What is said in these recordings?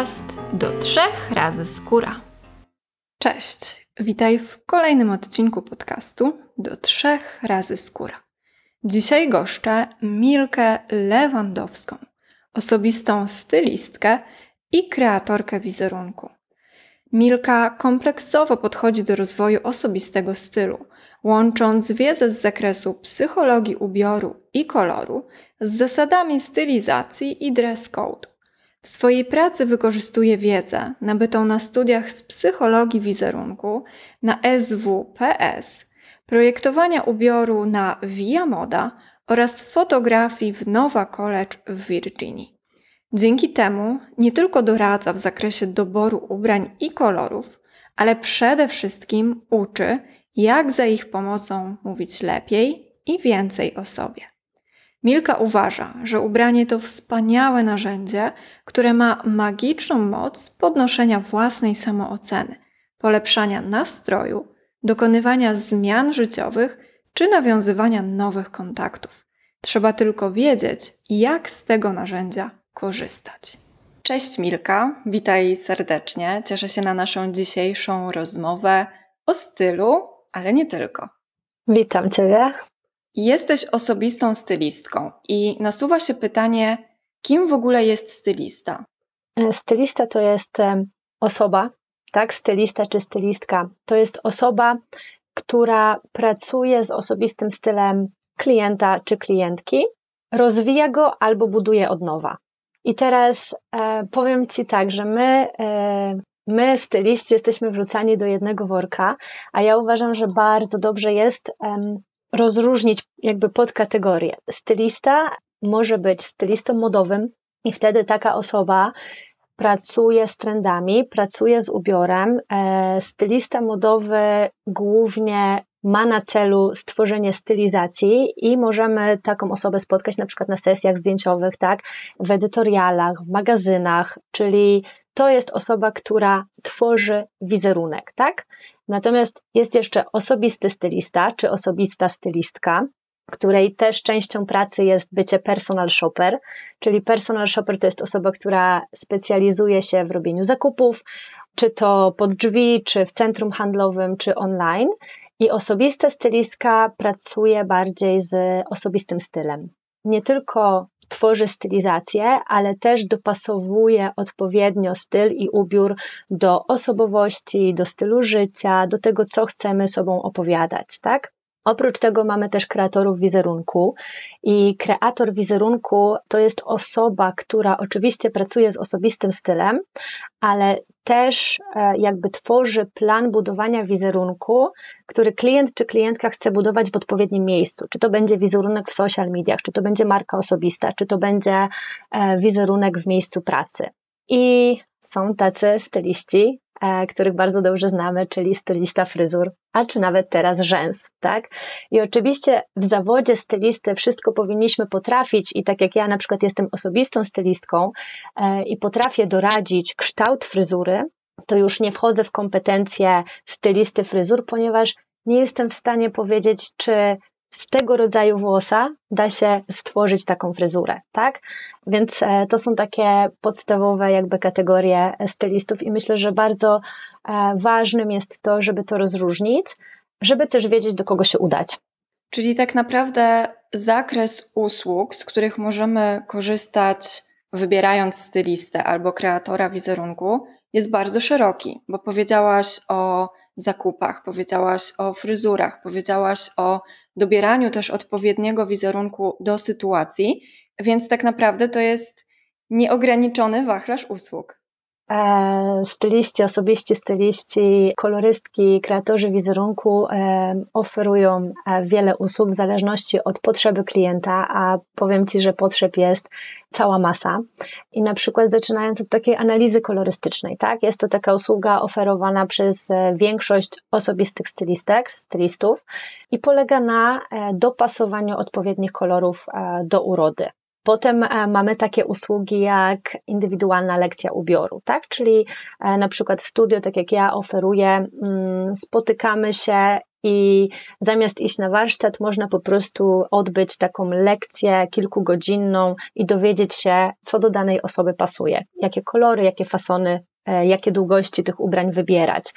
podcast do trzech razy skóra. Cześć, witaj w kolejnym odcinku podcastu do trzech razy skóra. Dzisiaj goszczę Milkę Lewandowską, osobistą stylistkę i kreatorkę wizerunku. Milka kompleksowo podchodzi do rozwoju osobistego stylu, łącząc wiedzę z zakresu psychologii ubioru i koloru z zasadami stylizacji i dress code. W swojej pracy wykorzystuje wiedzę nabytą na studiach z psychologii wizerunku na SWPS, projektowania ubioru na Via Moda oraz fotografii w Nova College w Virginii. Dzięki temu nie tylko doradza w zakresie doboru ubrań i kolorów, ale przede wszystkim uczy, jak za ich pomocą mówić lepiej i więcej o sobie. Milka uważa, że ubranie to wspaniałe narzędzie, które ma magiczną moc podnoszenia własnej samooceny, polepszania nastroju, dokonywania zmian życiowych czy nawiązywania nowych kontaktów. Trzeba tylko wiedzieć, jak z tego narzędzia korzystać. Cześć Milka, witaj serdecznie. Cieszę się na naszą dzisiejszą rozmowę o stylu, ale nie tylko. Witam Ciebie. Jesteś osobistą stylistką i nasuwa się pytanie, kim w ogóle jest stylista? Stylista to jest osoba, tak? Stylista czy stylistka to jest osoba, która pracuje z osobistym stylem klienta czy klientki, rozwija go albo buduje od nowa. I teraz e, powiem Ci tak, że my, e, my, styliści, jesteśmy wrzucani do jednego worka, a ja uważam, że bardzo dobrze jest rozróżnić jakby podkategorie. Stylista może być stylistą modowym i wtedy taka osoba pracuje z trendami, pracuje z ubiorem. E, stylista modowy głównie ma na celu stworzenie stylizacji i możemy taką osobę spotkać na przykład na sesjach zdjęciowych, tak, w edytorialach, w magazynach, czyli to jest osoba, która tworzy wizerunek, tak? Natomiast jest jeszcze osobisty stylista czy osobista stylistka, której też częścią pracy jest bycie personal shopper, czyli personal shopper to jest osoba, która specjalizuje się w robieniu zakupów, czy to pod drzwi, czy w centrum handlowym, czy online. I osobista stylistka pracuje bardziej z osobistym stylem. Nie tylko tworzy stylizację, ale też dopasowuje odpowiednio styl i ubiór do osobowości, do stylu życia, do tego, co chcemy sobą opowiadać, tak? Oprócz tego mamy też kreatorów wizerunku i kreator wizerunku to jest osoba, która oczywiście pracuje z osobistym stylem, ale też e, jakby tworzy plan budowania wizerunku, który klient czy klientka chce budować w odpowiednim miejscu. Czy to będzie wizerunek w social mediach, czy to będzie marka osobista, czy to będzie e, wizerunek w miejscu pracy. I są tacy styliści, których bardzo dobrze znamy, czyli stylista fryzur, a czy nawet teraz rzęs, tak? I oczywiście w zawodzie stylisty wszystko powinniśmy potrafić i tak jak ja na przykład jestem osobistą stylistką e, i potrafię doradzić kształt fryzury, to już nie wchodzę w kompetencje stylisty fryzur, ponieważ nie jestem w stanie powiedzieć, czy z tego rodzaju włosa da się stworzyć taką fryzurę, tak? Więc e, to są takie podstawowe jakby kategorie stylistów i myślę, że bardzo e, ważnym jest to, żeby to rozróżnić, żeby też wiedzieć, do kogo się udać. Czyli tak naprawdę zakres usług, z których możemy korzystać wybierając stylistę albo kreatora wizerunku, jest bardzo szeroki, bo powiedziałaś o zakupach, powiedziałaś o fryzurach, powiedziałaś o dobieraniu też odpowiedniego wizerunku do sytuacji, więc tak naprawdę to jest nieograniczony wachlarz usług. E, styliści, osobiści styliści, kolorystki, kreatorzy wizerunku e, oferują e, wiele usług w zależności od potrzeby klienta, a powiem Ci, że potrzeb jest cała masa. I na przykład zaczynając od takiej analizy kolorystycznej, tak? Jest to taka usługa oferowana przez większość osobistych stylistek, stylistów i polega na dopasowaniu odpowiednich kolorów do urody. Potem e, mamy takie usługi jak indywidualna lekcja ubioru, tak? Czyli e, na przykład w studio, tak jak ja oferuję, mm, spotykamy się I zamiast iść na warsztat, można po prostu odbyć taką lekcję kilkugodzinną i dowiedzieć się, co do danej osoby pasuje, jakie kolory, jakie fasony e, jakie długości tych ubrań wybierać.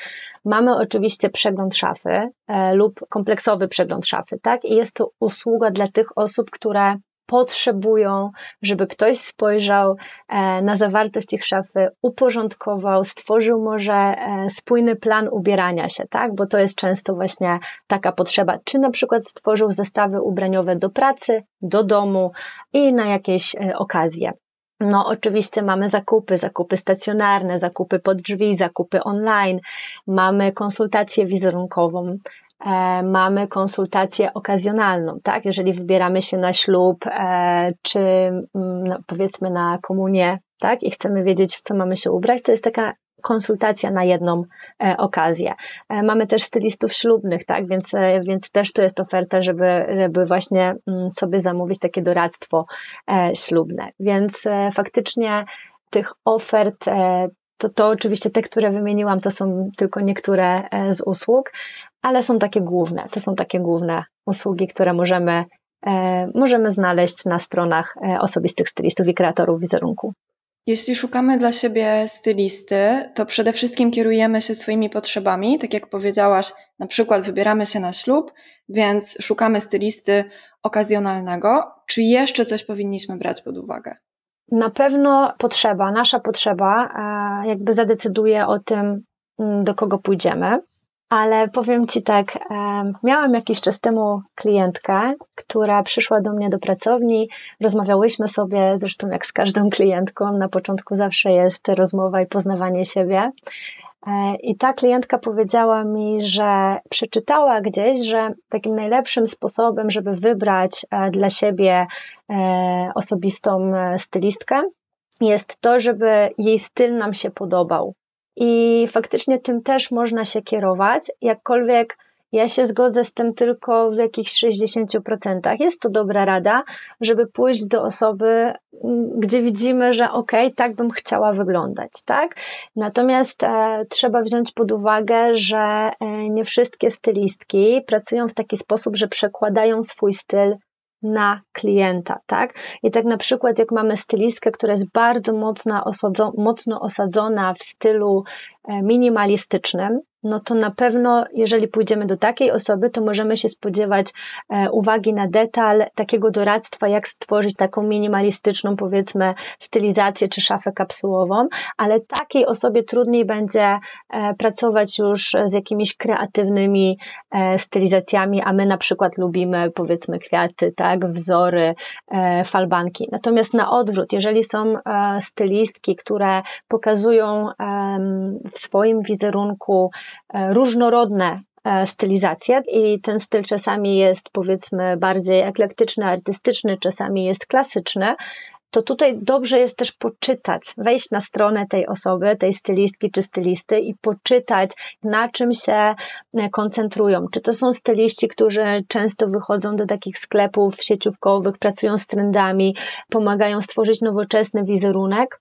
Mamy oczywiście przegląd szafy lub kompleksowy przegląd szafy, tak? I jest to usługa dla tych osób, które potrzebują, żeby ktoś spojrzał e, na zawartość ich szafy, uporządkował, stworzył może e, spójny plan ubierania się, tak? Bo to jest często właśnie taka potrzeba. Czy na przykład stworzył zestawy ubraniowe do pracy, do domu i na jakieś e, okazje. No, oczywiście mamy zakupy, zakupy stacjonarne, zakupy pod drzwi, zakupy online, mamy konsultację wizerunkową, mamy konsultację okazjonalną, tak? Jeżeli wybieramy się na ślub, e, czy mm, no, powiedzmy na komunię, tak? I chcemy wiedzieć, w co mamy się ubrać, to jest taka konsultacja na jedną e, okazję. Mamy też stylistów ślubnych, tak? Więc, więc też to jest oferta, żeby, żeby właśnie mm, sobie zamówić takie doradztwo ślubne. Więc faktycznie tych ofert to, to oczywiście te, które wymieniłam, to są tylko niektóre z usług, ale są takie główne. To są takie główne usługi, które możemy, e, możemy znaleźć na stronach e, osobistych stylistów i kreatorów wizerunku. Jeśli szukamy dla siebie stylisty, to przede wszystkim kierujemy się swoimi potrzebami. Tak jak powiedziałaś, na przykład wybieramy się na ślub, więc szukamy stylisty okazjonalnego. Czy jeszcze coś powinniśmy brać pod uwagę? Na pewno potrzeba, nasza potrzeba, e, jakby zadecyduje o tym, mm, do kogo pójdziemy ale powiem Ci tak, miałam jakiś czas temu klientkę, która przyszła do mnie do pracowni, rozmawiałyśmy sobie, zresztą jak z każdą klientką, na początku zawsze jest rozmowa i poznawanie siebie. E, I ta klientka powiedziała mi, że przeczytała gdzieś, że takim najlepszym sposobem, żeby wybrać e, dla siebie e, osobistą stylistkę, jest to, żeby jej styl nam się podobał. I faktycznie tym też można się kierować, jakkolwiek ja się zgodzę z tym tylko w jakichś 60%. Jest to dobra rada, żeby pójść do osoby, gdzie widzimy, że okay, tak bym chciała wyglądać, tak? Natomiast e, trzeba wziąć pod uwagę, że e, nie wszystkie stylistki pracują w taki sposób, że przekładają swój styl na klienta, tak? I tak na przykład, jak mamy stylistkę, która jest bardzo mocno, osadzona w stylu e, minimalistycznym, no to na pewno, jeżeli pójdziemy do takiej osoby, to możemy się spodziewać e, uwagi na detal, takiego doradztwa, jak stworzyć taką minimalistyczną, powiedzmy, stylizację czy szafę kapsułową, ale takiej osobie trudniej będzie e, pracować już z jakimiś kreatywnymi e, stylizacjami, a my na przykład lubimy, powiedzmy, kwiaty, tak, wzory, falbanki. Natomiast na odwrót, jeżeli są stylistki, które pokazują w swoim wizerunku różnorodne e, stylizacje i ten styl czasami jest powiedzmy bardziej eklektyczny, artystyczny, czasami jest klasyczny, to tutaj dobrze jest też poczytać, wejść na stronę tej osoby, tej stylistki czy stylisty i poczytać, na czym się e, koncentrują. Czy to są styliści, którzy często wychodzą do takich sklepów sieciówkowych, pracują z trendami, pomagają stworzyć nowoczesny wizerunek,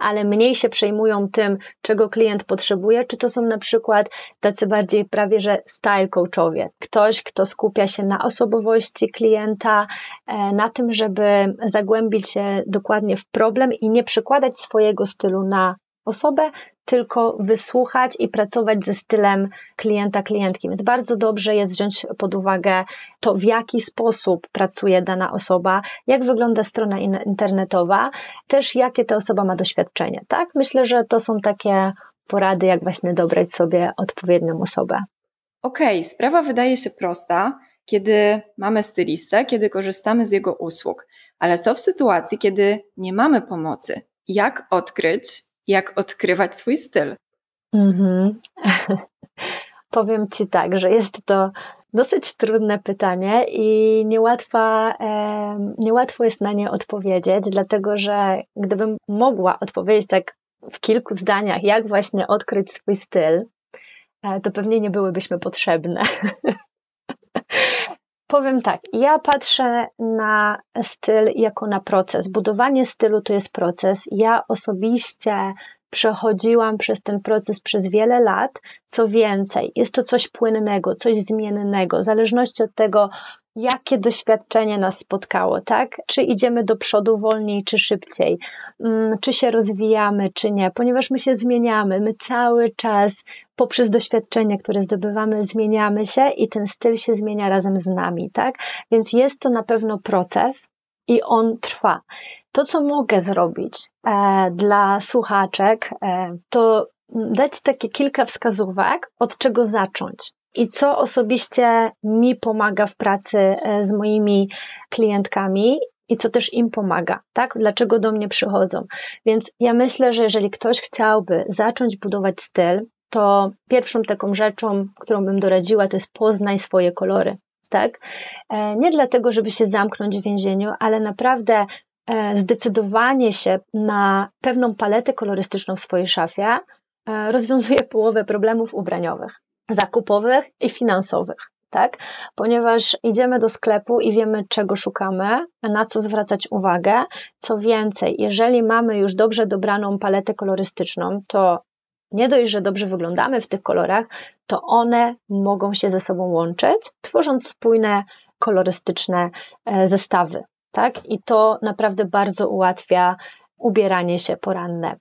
ale mniej się przejmują tym, czego klient potrzebuje, czy to są na przykład tacy bardziej prawie że style coachowie. Ktoś, kto skupia się na osobowości klienta, e, na tym, żeby zagłębić się dokładnie w problem i nie przekładać swojego stylu na osobę, tylko wysłuchać i pracować ze stylem klienta, klientki. Więc bardzo dobrze jest wziąć pod uwagę to, w jaki sposób pracuje dana osoba, jak wygląda strona internetowa, też jakie ta osoba ma doświadczenie. Tak? Myślę, że to są takie porady, jak właśnie dobrać sobie odpowiednią osobę. Okej, okay, sprawa wydaje się prosta, kiedy mamy stylistę, kiedy korzystamy z jego usług. Ale co w sytuacji, kiedy nie mamy pomocy? Jak odkryć, jak odkrywać swój styl? Mhm. Powiem Ci tak, że jest to dosyć trudne pytanie i niełatwa, niełatwo jest na nie odpowiedzieć, dlatego że gdybym mogła odpowiedzieć tak w kilku zdaniach, jak właśnie odkryć swój styl, e, to pewnie nie byłybyśmy potrzebne. Powiem tak, ja patrzę na styl jako na proces. Budowanie stylu to jest proces. Ja osobiście przechodziłam przez ten proces przez wiele lat. Co więcej, jest to coś płynnego, coś zmiennego, w zależności od tego, jakie doświadczenie nas spotkało, tak? Czy idziemy do przodu wolniej, czy szybciej, mm, czy się rozwijamy, czy nie, ponieważ my się zmieniamy, my cały czas poprzez doświadczenie, które zdobywamy, zmieniamy się i ten styl się zmienia razem z nami, tak? Więc jest to na pewno proces i on trwa. To, co mogę zrobić e, dla słuchaczek, e, to dać takie kilka wskazówek, od czego zacząć i co osobiście mi pomaga w pracy e, z moimi klientkami i co też im pomaga, tak? Dlaczego do mnie przychodzą. Więc ja myślę, że jeżeli ktoś chciałby zacząć budować styl, to pierwszą taką rzeczą, którą bym doradziła, to jest poznaj swoje kolory, tak? E, nie dlatego, żeby się zamknąć w więzieniu, ale naprawdę e, zdecydowanie się na pewną paletę kolorystyczną w swojej szafie rozwiązuje połowę problemów ubraniowych zakupowych i finansowych. Tak? Ponieważ idziemy do sklepu i wiemy, czego szukamy, na co zwracać uwagę. Co więcej, jeżeli mamy już dobrze dobraną paletę kolorystyczną, to nie dość, że dobrze wyglądamy w tych kolorach, to one mogą się ze sobą łączyć, tworząc spójne, kolorystyczne e, zestawy. Tak? I to naprawdę bardzo ułatwia ubieranie się poranne.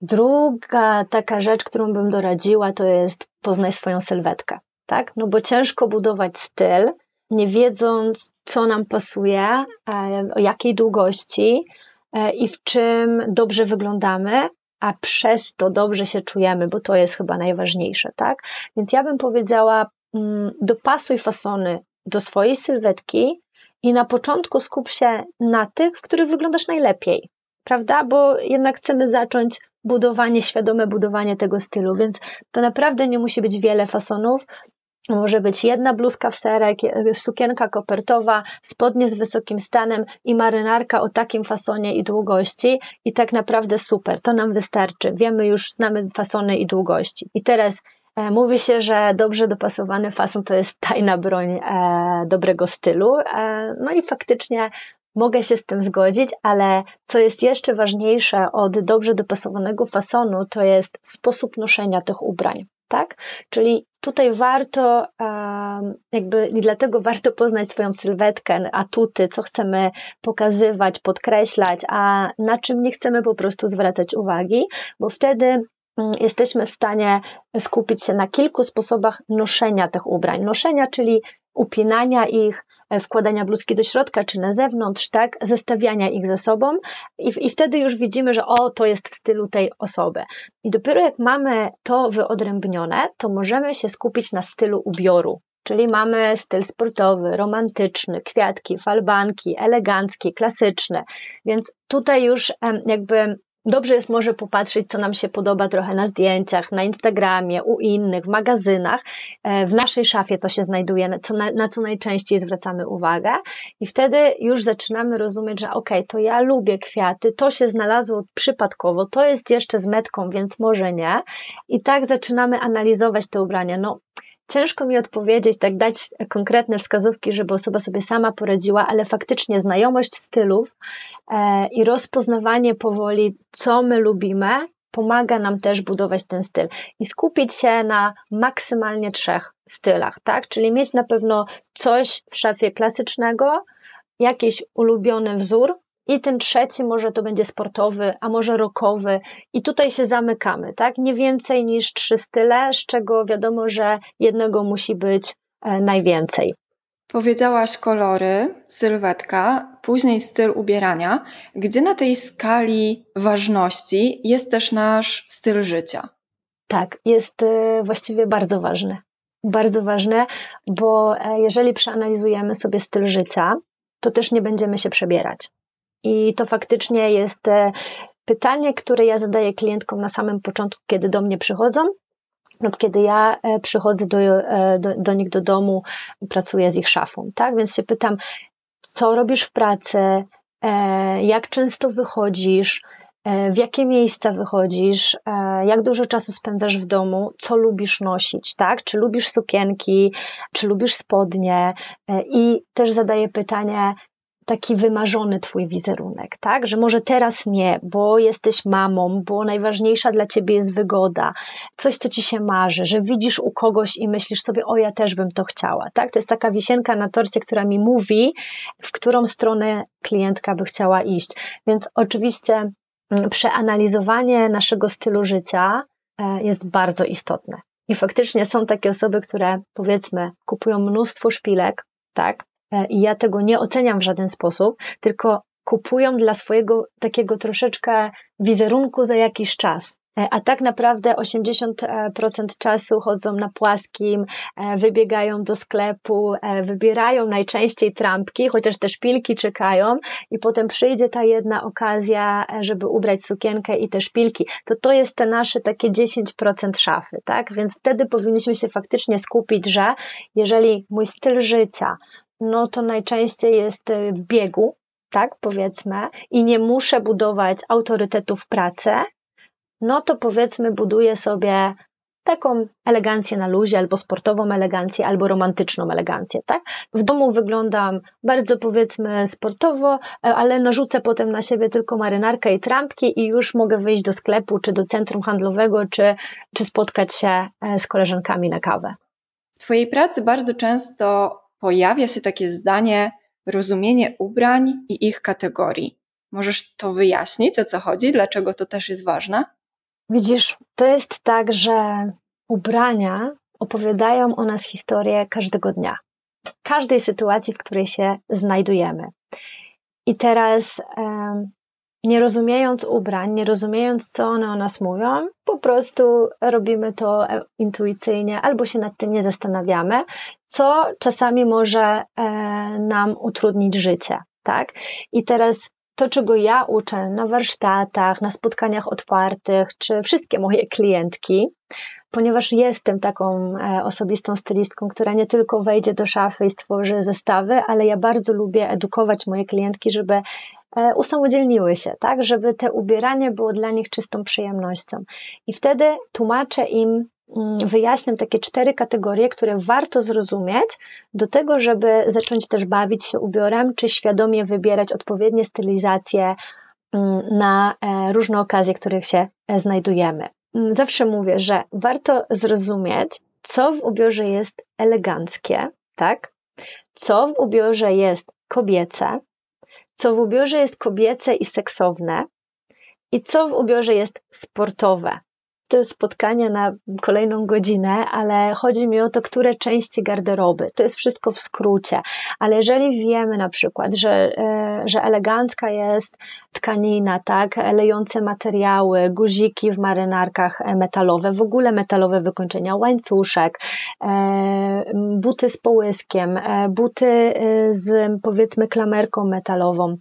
Druga taka rzecz, którą bym doradziła, to jest poznaj swoją sylwetkę, tak? No bo ciężko budować styl, nie wiedząc, co nam pasuje, e, o jakiej długości e, i w czym dobrze wyglądamy, a przez to dobrze się czujemy, bo to jest chyba najważniejsze, tak? Więc ja bym powiedziała, mm, dopasuj fasony do swojej sylwetki i na początku skup się na tych, w których wyglądasz najlepiej, prawda? Bo jednak chcemy zacząć budowanie, świadome budowanie tego stylu, więc to naprawdę nie musi być wiele fasonów. Może być jedna bluzka w serek, sukienka kopertowa, spodnie z wysokim stanem i marynarka o takim fasonie i długości. I tak naprawdę super, to nam wystarczy. Wiemy już, znamy fasony i długości. I teraz e, Mówi się, że dobrze dopasowany fason to jest tajna broń e, dobrego stylu. E, no i faktycznie Mogę się z tym zgodzić, ale co jest jeszcze ważniejsze od dobrze dopasowanego fasonu, to jest sposób noszenia tych ubrań. Tak? Czyli tutaj warto, jakby i dlatego warto poznać swoją sylwetkę, atuty, co chcemy pokazywać, podkreślać, a na czym nie chcemy po prostu zwracać uwagi, bo wtedy mm, jesteśmy w stanie skupić się na kilku sposobach noszenia tych ubrań. Noszenia, czyli upinania ich, wkładania bluzki do środka czy na zewnątrz, tak, zestawiania ich ze sobą i, i wtedy już widzimy, że o, to jest w stylu tej osoby. I dopiero jak mamy to wyodrębnione, to możemy się skupić na stylu ubioru, Czyli mamy styl sportowy, romantyczny, kwiatki, falbanki, elegancki, klasyczny. Więc tutaj już jakby Dobrze jest może popatrzeć, co nam się podoba trochę na zdjęciach, na Instagramie, u innych, w magazynach, e, w naszej szafie, co się znajduje, co na, na co najczęściej zwracamy uwagę, i wtedy już zaczynamy rozumieć, że ok, to ja lubię kwiaty, to się znalazło przypadkowo, to jest jeszcze z metką, więc może nie. I tak zaczynamy analizować te ubrania. No, Ciężko mi odpowiedzieć, tak dać konkretne wskazówki, żeby osoba sobie sama poradziła, ale faktycznie znajomość stylów e, i rozpoznawanie powoli, co my lubimy, pomaga nam też budować ten styl i skupić się na maksymalnie trzech stylach, tak? Czyli mieć na pewno coś w szafie klasycznego, jakiś ulubiony wzór, i ten trzeci może to będzie sportowy, a może rokowy. I tutaj się zamykamy, tak? Nie więcej niż trzy style, z czego wiadomo, że jednego musi być e, najwięcej. Powiedziałaś kolory, sylwetka, później styl ubierania. Gdzie na tej skali ważności jest też nasz styl życia? Tak, jest e, właściwie bardzo ważny. Bardzo ważne, bo e, jeżeli przeanalizujemy sobie styl życia, to też nie będziemy się przebierać. I to faktycznie jest e, pytanie, które ja zadaję klientkom na samym początku, kiedy do mnie przychodzą, lub kiedy ja e, przychodzę do, e, do, do nich do domu, pracuję z ich szafą, tak? Więc się pytam, co robisz w pracy, jak często wychodzisz, w jakie miejsca wychodzisz, jak dużo czasu spędzasz w domu, co lubisz nosić, tak? Czy lubisz sukienki, czy lubisz spodnie? I też zadaję pytanie, taki wymarzony twój wizerunek, tak? Że może teraz nie, bo jesteś mamą, bo najważniejsza dla ciebie jest wygoda, coś, co ci się marzy, że widzisz u kogoś i myślisz sobie, o ja też bym to chciała, tak? To jest taka wisienka na torcie, która mi mówi, w którą stronę klientka by chciała iść. Więc oczywiście mm, przeanalizowanie naszego stylu życia e, jest bardzo istotne. I faktycznie są takie osoby, które powiedzmy kupują mnóstwo szpilek, tak? E, I ja tego nie oceniam w żaden sposób, tylko kupują dla swojego takiego troszeczkę wizerunku za jakiś czas. E, a tak naprawdę 80% czasu chodzą na płaskim, e, wybiegają do sklepu, wybierają najczęściej trampki, chociaż te szpilki czekają i potem przyjdzie ta jedna okazja, żeby ubrać sukienkę i te szpilki. To to jest te nasze takie 10% szafy, tak? Więc wtedy powinniśmy się faktycznie skupić, że jeżeli mój styl życia no to najczęściej jest y, biegu, tak powiedzmy, i nie muszę budować autorytetu w pracy, no to powiedzmy buduję sobie taką elegancję na luzie, albo sportową elegancję, albo romantyczną elegancję, tak? W domu wyglądam bardzo powiedzmy sportowo, e, ale narzucę potem na siebie tylko marynarkę i trampki i już mogę wyjść do sklepu, czy do centrum handlowego, czy, czy spotkać się e, z koleżankami na kawę. W Twojej pracy bardzo często pojawia się takie zdanie rozumienie ubrań i ich kategorii. Możesz to wyjaśnić, o co chodzi, dlaczego to też jest ważne? Widzisz, to jest tak, że ubrania opowiadają o nas historię każdego dnia, każdej sytuacji, w której się znajdujemy. I teraz nie rozumiejąc ubrań, nie rozumiejąc, co one o nas mówią, po prostu robimy to e, intuicyjnie albo się nad tym nie zastanawiamy, co czasami może e, nam utrudnić życie, tak? I teraz to, czego ja uczę na warsztatach, na spotkaniach otwartych, czy wszystkie moje klientki, ponieważ jestem taką e, osobistą stylistką, która nie tylko wejdzie do szafy i stworzy zestawy, ale ja bardzo lubię edukować moje klientki, żeby usamodzielniły się, tak, żeby te ubieranie było dla nich czystą przyjemnością. I wtedy tłumaczę im, mm, wyjaśniam takie cztery kategorie, które warto zrozumieć do tego, żeby zacząć też bawić się ubiorem, czy świadomie wybierać odpowiednie stylizacje mm, na e, różne okazje, w których się e, znajdujemy. Mm, zawsze mówię, że warto zrozumieć, co w ubiorze jest eleganckie, tak? Co w ubiorze jest kobiece, co w ubiorze jest kobiece i seksowne i co w ubiorze jest sportowe te spotkania na kolejną godzinę, ale chodzi mi o to, które części garderoby. To jest wszystko w skrócie. Ale jeżeli wiemy na przykład, że, e, że elegancka jest tkanina, tak, lejące materiały, guziki w marynarkach metalowe, w ogóle metalowe wykończenia, łańcuszek, e, buty z połyskiem, e, buty z powiedzmy klamerką metalową,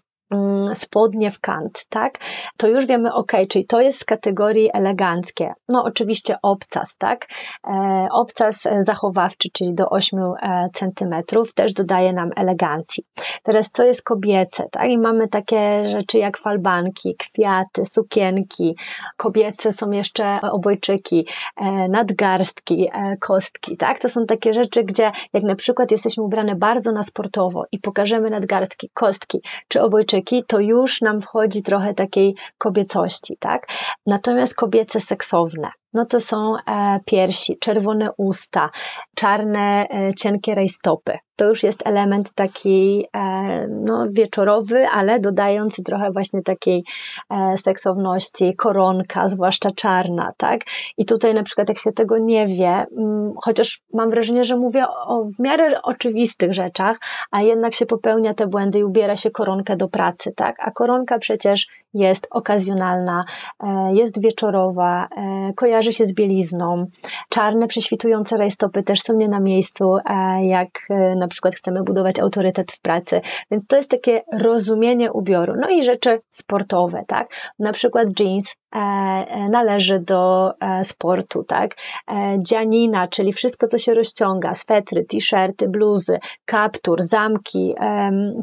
spodnie w kant, tak? To już wiemy, ok, czyli to jest z kategorii eleganckie. No oczywiście obcas, tak? E, obcas zachowawczy, czyli do 8 e, centymetrów, też dodaje nam elegancji. Teraz co jest kobiece, tak? I mamy takie rzeczy jak falbanki, kwiaty, sukienki. Kobiece są jeszcze obojczyki, e, nadgarstki, kostki, tak? To są takie rzeczy, gdzie jak na przykład jesteśmy ubrane bardzo na sportowo i pokażemy nadgarstki, kostki czy obojczyki, to już nam wchodzi trochę takiej kobiecości, tak? Natomiast kobiece seksowne, no to są e, piersi, czerwone usta, czarne, e, cienkie rajstopy. To już jest element taki e, no, wieczorowy, ale dodający trochę właśnie takiej seksowności, koronka, zwłaszcza czarna, tak? I tutaj na przykład jak się tego nie wie, mm, chociaż mam wrażenie, że mówię o w miarę oczywistych rzeczach, a jednak się popełnia te błędy i ubiera się koronkę do pracy, tak? A koronka przecież jest okazjonalna, jest wieczorowa, kojarzy kojarzy się z bielizną. Czarne, prześwitujące rajstopy też są nie na miejscu, jak e, na przykład chcemy budować autorytet w pracy. Więc to jest takie rozumienie ubioru. No i rzeczy sportowe, tak? Na przykład jeans e, e, należy do sportu, tak? Dzianina, czyli wszystko, co się rozciąga, swetry, t-shirty, bluzy, kaptur, zamki,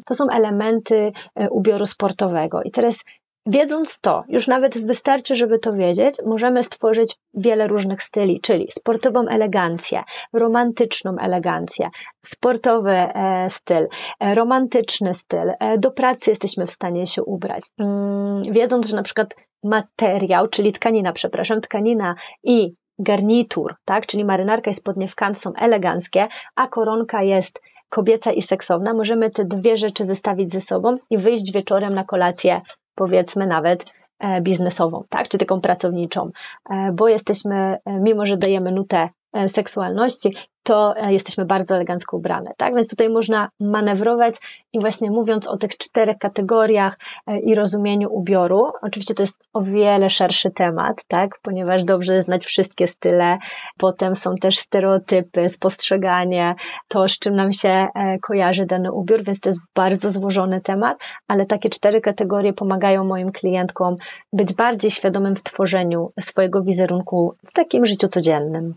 to są elementy ubioru sportowego. I teraz Wiedząc to, już nawet wystarczy, żeby to wiedzieć, możemy stworzyć wiele różnych styli, czyli sportową elegancję, romantyczną elegancję, sportowy e, styl, e, romantyczny styl. E, do pracy jesteśmy w stanie się ubrać. Mm, wiedząc, że na przykład materiał, czyli tkanina, przepraszam, tkanina i garnitur, tak, czyli marynarka i spodnie w kant są eleganckie, a koronka jest kobieca i seksowna, możemy te dwie rzeczy zestawić ze sobą i wyjść wieczorem na kolację powiedzmy nawet e, biznesową, tak, czy taką pracowniczą, e, bo jesteśmy, e, mimo że dajemy nutę seksualności, to e, jesteśmy bardzo elegancko ubrane, tak? Więc tutaj można manewrować i właśnie mówiąc o tych czterech kategoriach e, i rozumieniu ubioru, oczywiście to jest o wiele szerszy temat, tak? Ponieważ dobrze znać wszystkie style, potem są też stereotypy, spostrzeganie, to z czym nam się e, kojarzy dany ubiór, więc to jest bardzo złożony temat, ale takie cztery kategorie pomagają moim klientkom być bardziej świadomym w tworzeniu swojego wizerunku w takim życiu codziennym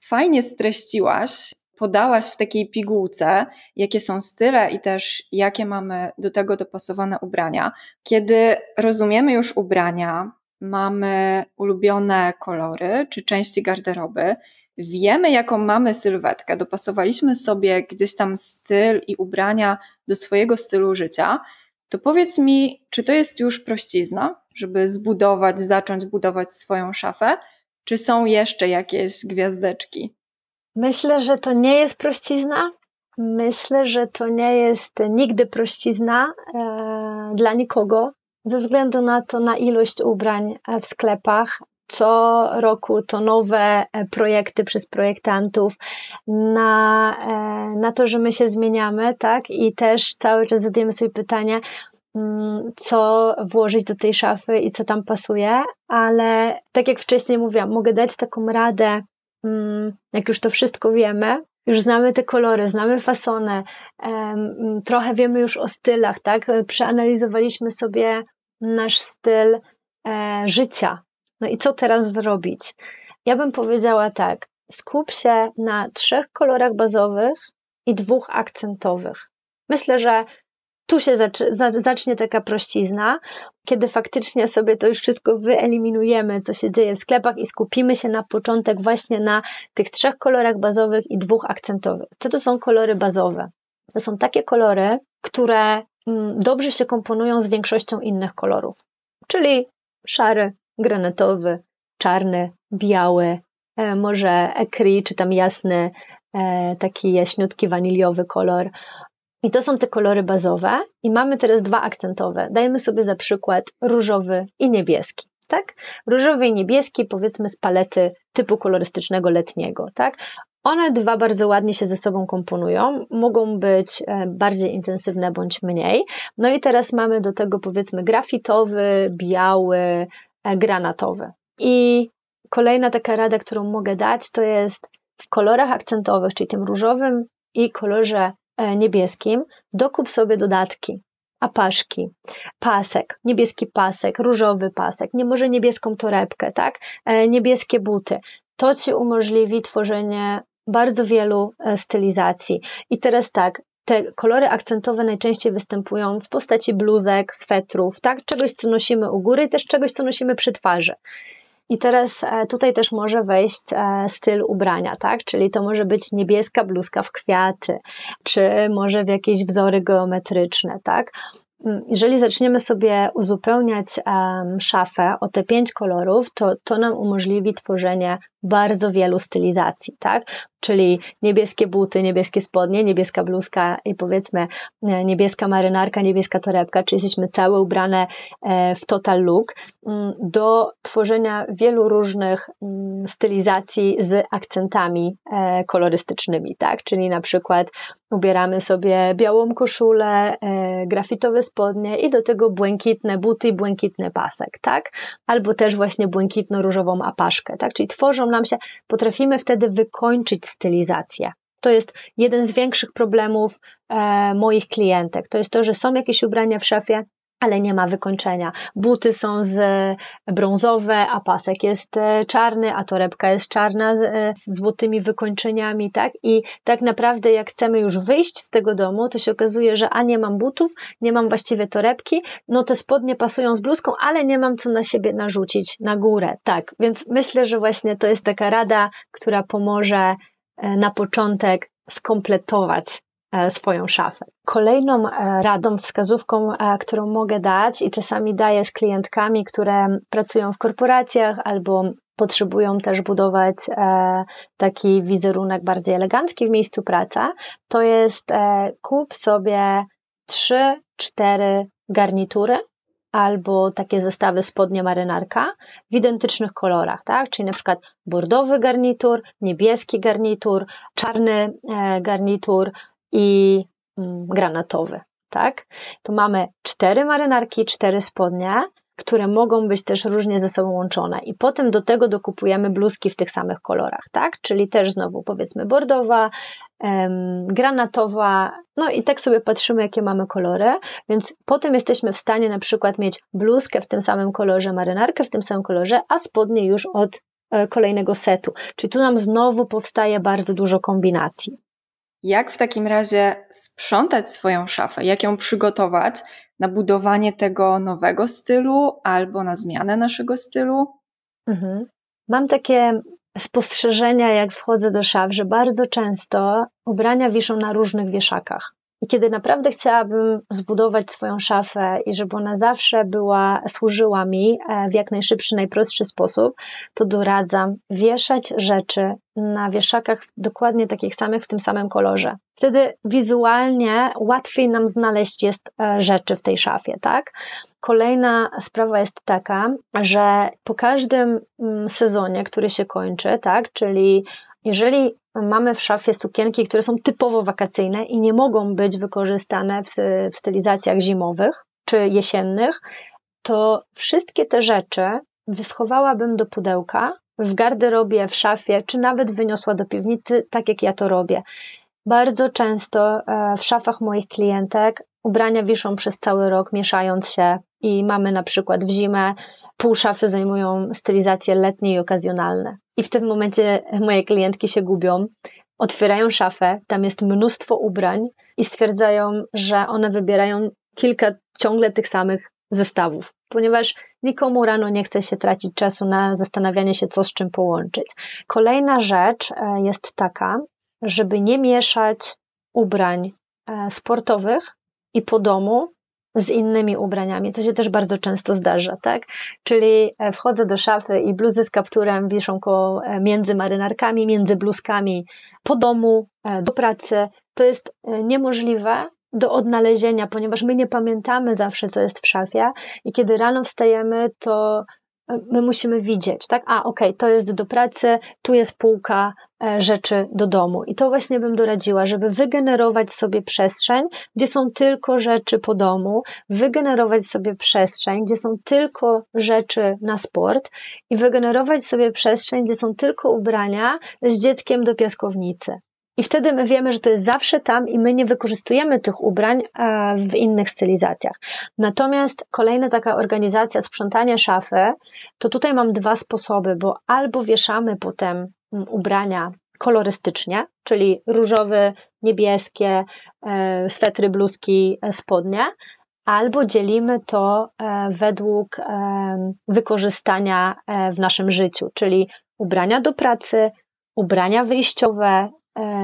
fajnie streściłaś, podałaś w takiej pigułce, jakie są style i też jakie mamy do tego dopasowane ubrania. Kiedy rozumiemy już ubrania, mamy ulubione kolory czy części garderoby, wiemy, jaką mamy sylwetkę, dopasowaliśmy sobie gdzieś tam styl i ubrania do swojego stylu życia, to powiedz mi, czy to jest już prościzna, żeby zbudować, zacząć budować swoją szafę, czy są jeszcze jakieś gwiazdeczki? Myślę, że to nie jest prościzna. Myślę, że to nie jest nigdy prościzna e, dla nikogo, ze względu na to, na ilość ubrań w sklepach. Co roku to nowe e, projekty przez projektantów, na, e, na to, że my się zmieniamy, tak? I też cały czas zadajemy sobie pytanie, co włożyć do tej szafy i co tam pasuje, ale tak jak wcześniej mówiłam, mogę dać taką radę, mm, jak już to wszystko wiemy, już znamy te kolory, znamy fasony, trochę wiemy już o stylach, tak? Przeanalizowaliśmy sobie nasz styl e, życia. No i co teraz zrobić? Ja bym powiedziała tak, skup się na trzech kolorach bazowych i dwóch akcentowych. Myślę, że tu się zacznie taka prościzna, kiedy faktycznie sobie to już wszystko wyeliminujemy, co się dzieje w sklepach i skupimy się na początek właśnie na tych trzech kolorach bazowych i dwóch akcentowych. Co to są kolory bazowe? To są takie kolory, które mm, dobrze się komponują z większością innych kolorów, czyli szary, granatowy, czarny, biały, e, może ekri, czy tam jasny, e, taki jaśniutki, waniliowy kolor. I to są te kolory bazowe, i mamy teraz dwa akcentowe. Dajemy sobie za przykład różowy i niebieski. Tak? Różowy i niebieski, powiedzmy z palety typu kolorystycznego letniego. Tak? One dwa bardzo ładnie się ze sobą komponują, mogą być e, bardziej intensywne bądź mniej. No i teraz mamy do tego powiedzmy grafitowy, biały, e, granatowy. I kolejna taka rada, którą mogę dać, to jest w kolorach akcentowych, czyli tym różowym i kolorze niebieskim, dokup sobie dodatki, apaszki, pasek, niebieski pasek, różowy pasek, nie może niebieską torebkę, tak? E, niebieskie buty. To ci umożliwi tworzenie bardzo wielu e, stylizacji. I teraz tak, te kolory akcentowe najczęściej występują w postaci bluzek, swetrów, tak? Czegoś, co nosimy u góry też czegoś, co nosimy przy twarzy. I teraz e, tutaj też może wejść e, styl ubrania, tak? Czyli to może być niebieska bluzka w kwiaty, czy może w jakieś wzory geometryczne, tak? Mm, jeżeli zaczniemy sobie uzupełniać um, szafę o te pięć kolorów, to to nam umożliwi tworzenie bardzo wielu stylizacji, tak? Czyli niebieskie buty, niebieskie spodnie, niebieska bluzka i powiedzmy e, niebieska marynarka, niebieska torebka, czyli jesteśmy całe ubrane e, w total look, mm, do tworzenia wielu różnych mm, stylizacji z akcentami e, kolorystycznymi, tak? Czyli na przykład ubieramy sobie białą koszulę, grafitowe spodnie i do tego błękitne buty i błękitny pasek, tak? Albo też właśnie błękitno-różową apaszkę, tak? Czyli tworzą nam się, potrafimy wtedy wykończyć stylizację. To jest jeden z większych problemów e, moich klientek. To jest to, że są jakieś ubrania w szafie, ale nie ma wykończenia. Buty są z brązowe, a pasek jest e, czarny, a torebka jest czarna z, e, z złotymi wykończeniami, tak? I tak naprawdę jak chcemy już wyjść z tego domu, to się okazuje, że a nie mam butów, nie mam właściwie torebki, no te spodnie pasują z bluzką, ale nie mam co na siebie narzucić na górę, tak? Więc myślę, że właśnie to jest taka rada, która pomoże e, na początek skompletować E, swoją szafę. Kolejną e, radą, wskazówką, e, którą mogę dać i czasami daję z klientkami, które pracują w korporacjach albo potrzebują też budować taki wizerunek bardziej elegancki w miejscu pracy, to jest kup sobie trzy, cztery garnitury albo takie zestawy spodnie marynarka w identycznych kolorach, tak? Czyli na przykład bordowy garnitur, niebieski garnitur, czarny garnitur, i mm, granatowy, tak? To mamy cztery marynarki, cztery spodnie, które mogą być też różnie ze sobą łączone. I potem do tego dokupujemy bluzki w tych samych kolorach, tak? Czyli też znowu powiedzmy bordowa, granatowa, no i tak sobie patrzymy, jakie mamy kolory, więc potem jesteśmy w stanie na przykład mieć bluzkę w tym samym kolorze, marynarkę w tym samym kolorze, a spodnie już od e, kolejnego setu. Czyli tu nam znowu powstaje bardzo dużo kombinacji. Jak w takim razie sprzątać swoją szafę? Jak ją przygotować na budowanie tego nowego stylu albo na zmianę naszego stylu? Mhm. Mam takie spostrzeżenia, jak wchodzę do szaf, że bardzo często ubrania wiszą na różnych wieszakach. I kiedy naprawdę chciałabym zbudować swoją szafę i żeby ona zawsze była, służyła mi e, w jak najszybszy, najprostszy sposób, to doradzam wieszać rzeczy na wieszakach dokładnie takich samych, w tym samym kolorze. Wtedy wizualnie łatwiej nam znaleźć jest e, rzeczy w tej szafie, tak? Kolejna sprawa jest taka, że po każdym mm, sezonie, który się kończy, tak, czyli jeżeli mamy w szafie sukienki, które są typowo wakacyjne i nie mogą być wykorzystane w, w stylizacjach zimowych czy jesiennych, to wszystkie te rzeczy wyschowałabym do pudełka w garderobie, w szafie, czy nawet wyniosła do piwnicy, tak jak ja to robię. Bardzo często e, w szafach moich klientek ubrania wiszą przez cały rok, mieszając się i mamy na przykład w zimę pół szafy zajmują stylizacje letnie i okazjonalne. I w tym momencie moje klientki się gubią, otwierają szafę, tam jest mnóstwo ubrań i stwierdzają, że one wybierają kilka ciągle tych samych zestawów, ponieważ nikomu rano nie chce się tracić czasu na zastanawianie się, co z czym połączyć. Kolejna rzecz e, jest taka, żeby nie mieszać ubrań e, sportowych i po domu z innymi ubraniami, co się też bardzo często zdarza, tak? Czyli e, wchodzę do szafy i bluzy z kapturem wiszą koło, e, między marynarkami, między bluzkami, po domu, e, do pracy. To jest niemożliwe do odnalezienia, ponieważ my nie pamiętamy zawsze, co jest w szafie i kiedy rano wstajemy, to my musimy widzieć, tak? A, okej, okay, to jest do pracy, tu jest półka e, rzeczy do domu. I to właśnie bym doradziła, żeby wygenerować sobie przestrzeń, gdzie są tylko rzeczy po domu, wygenerować sobie przestrzeń, gdzie są tylko rzeczy na sport i wygenerować sobie przestrzeń, gdzie są tylko ubrania z dzieckiem do piaskownicy. I wtedy my wiemy, że to jest zawsze tam i my nie wykorzystujemy tych ubrań e, w innych stylizacjach. Natomiast kolejna taka organizacja sprzątania szafy, to tutaj mam dwa sposoby, bo albo wieszamy potem mm, ubrania kolorystycznie, czyli różowy, niebieskie, e, swetry, bluzki, e, spodnie, albo dzielimy to według wykorzystania w naszym życiu, czyli ubrania do pracy, ubrania wyjściowe,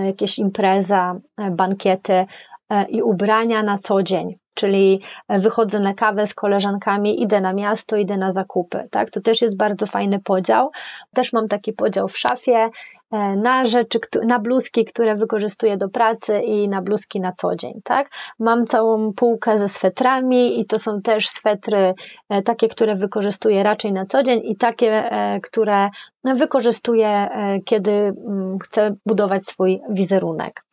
jakieś impreza, e, bankiety e, i ubrania na co dzień. Czyli wychodzę na kawę z koleżankami, idę na miasto, idę na zakupy. Tak? To też jest bardzo fajny podział. Też mam taki podział w szafie. E, na rzeczy, na bluzki, które wykorzystuję do pracy i na bluzki na co dzień, tak? Mam całą półkę ze swetrami i to są też swetry e, takie, które wykorzystuję raczej na co dzień i takie, e, które wykorzystuję, kiedy mm, chcę budować swój wizerunek.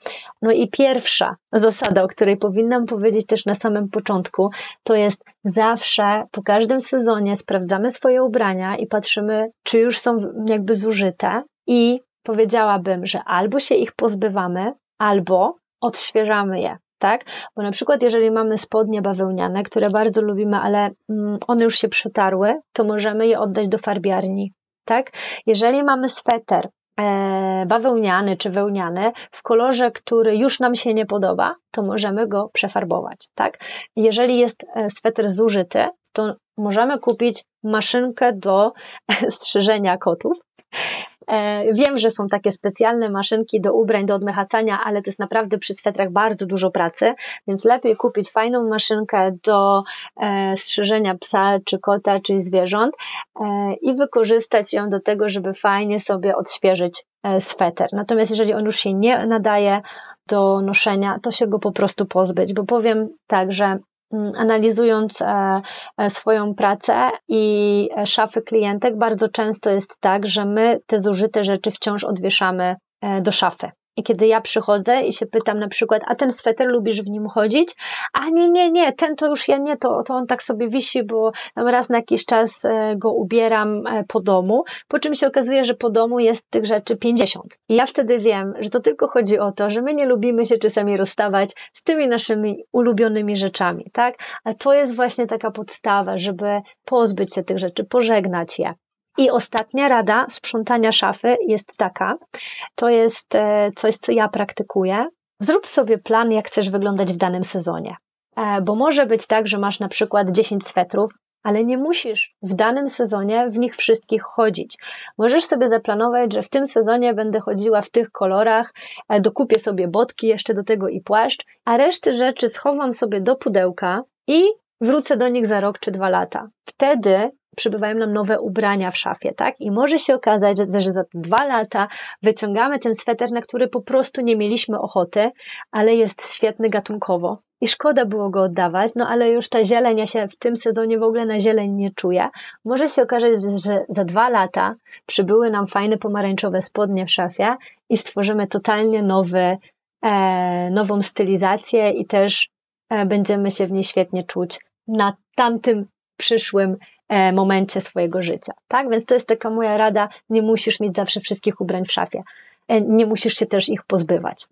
No i pierwsza zasada, o której powinnam powiedzieć też na samym początku, to jest zawsze po każdym sezonie sprawdzamy swoje ubrania i patrzymy, czy już są jakby zużyte i powiedziałabym, że albo się ich pozbywamy, albo odświeżamy je. tak? Bo na przykład, jeżeli mamy spodnie bawełniane, które bardzo lubimy, ale mm, one już się przetarły, to możemy je oddać do farbiarni, tak? Jeżeli mamy sweter e, bawełniany czy wełniany w kolorze, który już nam się nie podoba, to możemy go przefarbować, tak? Jeżeli jest e, sweter zużyty, to możemy kupić maszynkę do strzyżenia kotów, E, wiem, że są takie specjalne maszynki do ubrań, do odmechacania, ale to jest naprawdę przy swetrach bardzo dużo pracy, więc lepiej kupić fajną maszynkę do e, strzyżenia psa, czy kota, czy zwierząt e, i wykorzystać ją do tego, żeby fajnie sobie odświeżyć sweter. Natomiast jeżeli on już się nie nadaje do noszenia, to się go po prostu pozbyć, bo powiem tak, że analizując e, e, swoją pracę i szafy klientek, bardzo często jest tak, że my te zużyte rzeczy wciąż odwieszamy e, do szafy. I kiedy ja przychodzę i się pytam na przykład, a ten sweter lubisz w nim chodzić? A nie, nie, nie, ten to już ja nie, to, to on tak sobie wisi, bo raz na jakiś czas e, go ubieram e, po domu, po czym się okazuje, że po domu jest tych rzeczy 50. I ja wtedy wiem, że to tylko chodzi o to, że my nie lubimy się czasami rozstawać z tymi naszymi ulubionymi rzeczami, tak? A to jest właśnie taka podstawa, żeby pozbyć się tych rzeczy, pożegnać je. I ostatnia rada sprzątania szafy jest taka: to jest e, coś, co ja praktykuję. Zrób sobie plan, jak chcesz wyglądać w danym sezonie. E, bo może być tak, że masz na przykład 10 swetrów, ale nie musisz w danym sezonie w nich wszystkich chodzić. Możesz sobie zaplanować, że w tym sezonie będę chodziła w tych kolorach, e, dokupię sobie botki jeszcze do tego i płaszcz, a reszty rzeczy schowam sobie do pudełka i wrócę do nich za rok czy dwa lata. Wtedy przybywają nam nowe ubrania w szafie, tak? I może się okazać, że, że za dwa lata wyciągamy ten sweter, na który po prostu nie mieliśmy ochoty, ale jest świetny gatunkowo. I szkoda było go oddawać, no ale już ta zieleń, ja się w tym sezonie w ogóle na zieleń nie czuję. Może się okazać, że za dwa lata przybyły nam fajne pomarańczowe spodnie w szafie i stworzymy totalnie nowy, e, nową stylizację i też e, będziemy się w niej świetnie czuć na tamtym przyszłym momencie swojego życia. Tak? Więc to jest taka moja rada, nie musisz mieć zawsze wszystkich ubrań w szafie. E, nie musisz się też ich pozbywać.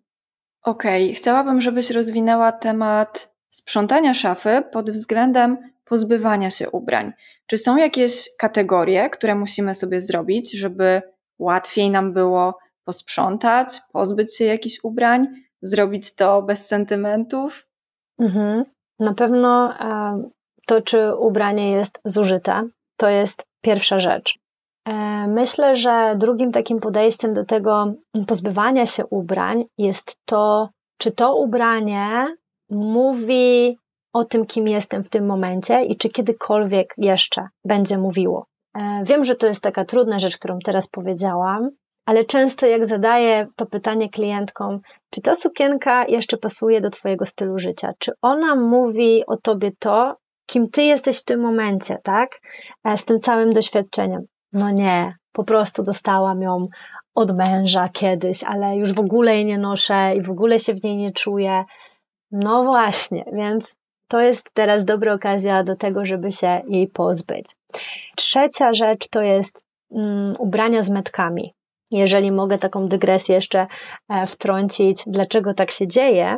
Okej, okay. chciałabym, żebyś rozwinęła temat sprzątania szafy pod względem pozbywania się ubrań. Czy są jakieś kategorie, które musimy sobie zrobić, żeby łatwiej nam było posprzątać, pozbyć się jakichś ubrań, zrobić to bez sentymentów? Mhm. Na pewno e, to, czy ubranie jest zużyte, to jest pierwsza rzecz. E, myślę, że drugim takim podejściem do tego pozbywania się ubrań jest to, czy to ubranie mówi o tym, kim jestem w tym momencie i czy kiedykolwiek jeszcze będzie mówiło. E, wiem, że to jest taka trudna rzecz, którą teraz powiedziałam, ale często jak zadaję to pytanie klientkom, czy ta sukienka jeszcze pasuje do Twojego stylu życia? Czy ona mówi o Tobie to, kim ty jesteś w tym momencie, tak? E, z tym całym doświadczeniem. No nie, po prostu dostałam ją od męża kiedyś, ale już w ogóle jej nie noszę i w ogóle się w niej nie czuję. No właśnie, więc to jest teraz dobra okazja do tego, żeby się jej pozbyć. Trzecia rzecz to jest um, ubrania z metkami. Jeżeli mogę taką dygresję jeszcze e, wtrącić, dlaczego tak się dzieje,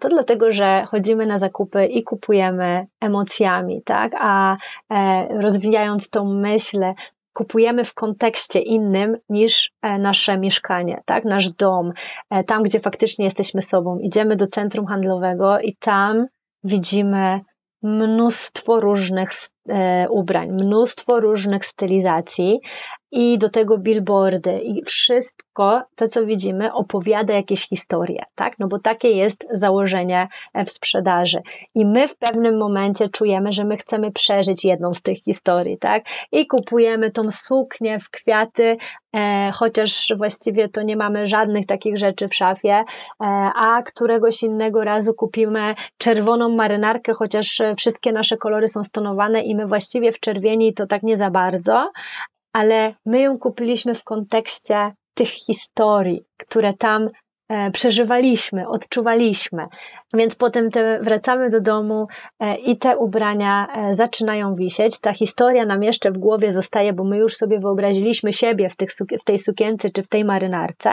to dlatego, że chodzimy na zakupy i kupujemy emocjami, tak? A e, rozwijając tą myśl, kupujemy w kontekście innym niż e, nasze mieszkanie, tak? Nasz dom, e, tam, gdzie faktycznie jesteśmy sobą. Idziemy do centrum handlowego i tam widzimy mnóstwo różnych ubrań, mnóstwo różnych stylizacji i do tego billboardy i wszystko to, co widzimy, opowiada jakieś historie, tak? No bo takie jest założenie e, w sprzedaży. I my w pewnym momencie czujemy, że my chcemy przeżyć jedną z tych historii, tak? I kupujemy tą suknię w kwiaty, e, chociaż właściwie to nie mamy żadnych takich rzeczy w szafie, e, a któregoś innego razu kupimy czerwoną marynarkę, chociaż wszystkie nasze kolory są stonowane i my właściwie w czerwieni to tak nie za bardzo, ale my ją kupiliśmy w kontekście tych historii, które tam przeżywaliśmy, odczuwaliśmy. Więc potem te, wracamy do domu e, i te ubrania e, zaczynają wisieć. Ta historia nam jeszcze w głowie zostaje, bo my już sobie wyobraziliśmy siebie w, tych, w tej sukience czy w tej marynarce.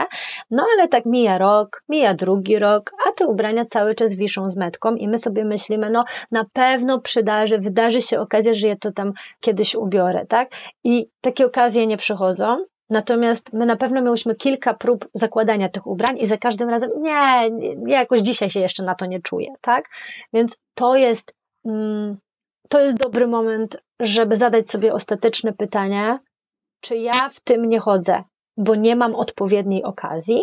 No ale tak mija rok, mija drugi rok, a te ubrania cały czas wiszą z metką i my sobie myślimy, no na pewno przydarzy, wydarzy się okazja, że je to tam kiedyś ubiorę, tak? I takie okazje nie przychodzą. Natomiast my na pewno miałyśmy kilka prób zakładania tych ubrań i za każdym razem nie, nie jakoś dzisiaj się jeszcze na to nie czuję, tak? Więc to jest, mm, to jest dobry moment, żeby zadać sobie ostateczne pytanie, czy ja w tym nie chodzę, bo nie mam odpowiedniej okazji,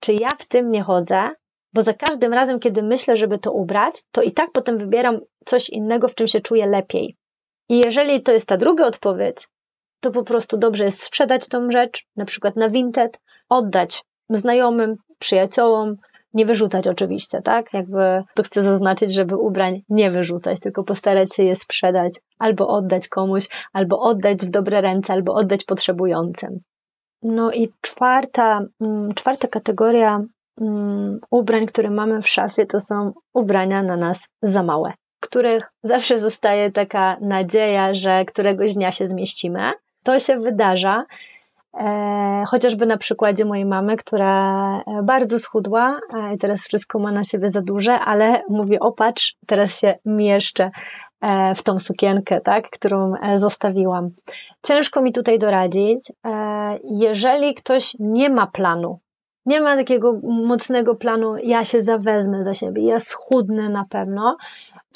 czy ja w tym nie chodzę, bo za każdym razem, kiedy myślę, żeby to ubrać, to i tak potem wybieram coś innego, w czym się czuję lepiej. I jeżeli to jest ta druga odpowiedź, to po prostu dobrze jest sprzedać tą rzecz, na przykład na Vinted, oddać znajomym, przyjaciołom, nie wyrzucać oczywiście, tak? Jakby to chcę zaznaczyć, żeby ubrań nie wyrzucać, tylko postarać się je sprzedać, albo oddać komuś, albo oddać w dobre ręce, albo oddać potrzebującym. No i czwarta, mm, czwarta kategoria mm, ubrań, które mamy w szafie, to są ubrania na nas za małe, których zawsze zostaje taka nadzieja, że któregoś dnia się zmieścimy, to się wydarza. E, chociażby na przykładzie mojej mamy, która e, bardzo schudła e, i teraz wszystko ma na siebie za duże, ale mówi: Opatrz, teraz się mieszczę w tą sukienkę, tak, którą zostawiłam. Ciężko mi tutaj doradzić. Jeżeli ktoś nie ma planu, nie ma takiego mocnego planu, ja się zawezmę za siebie, ja schudnę na pewno,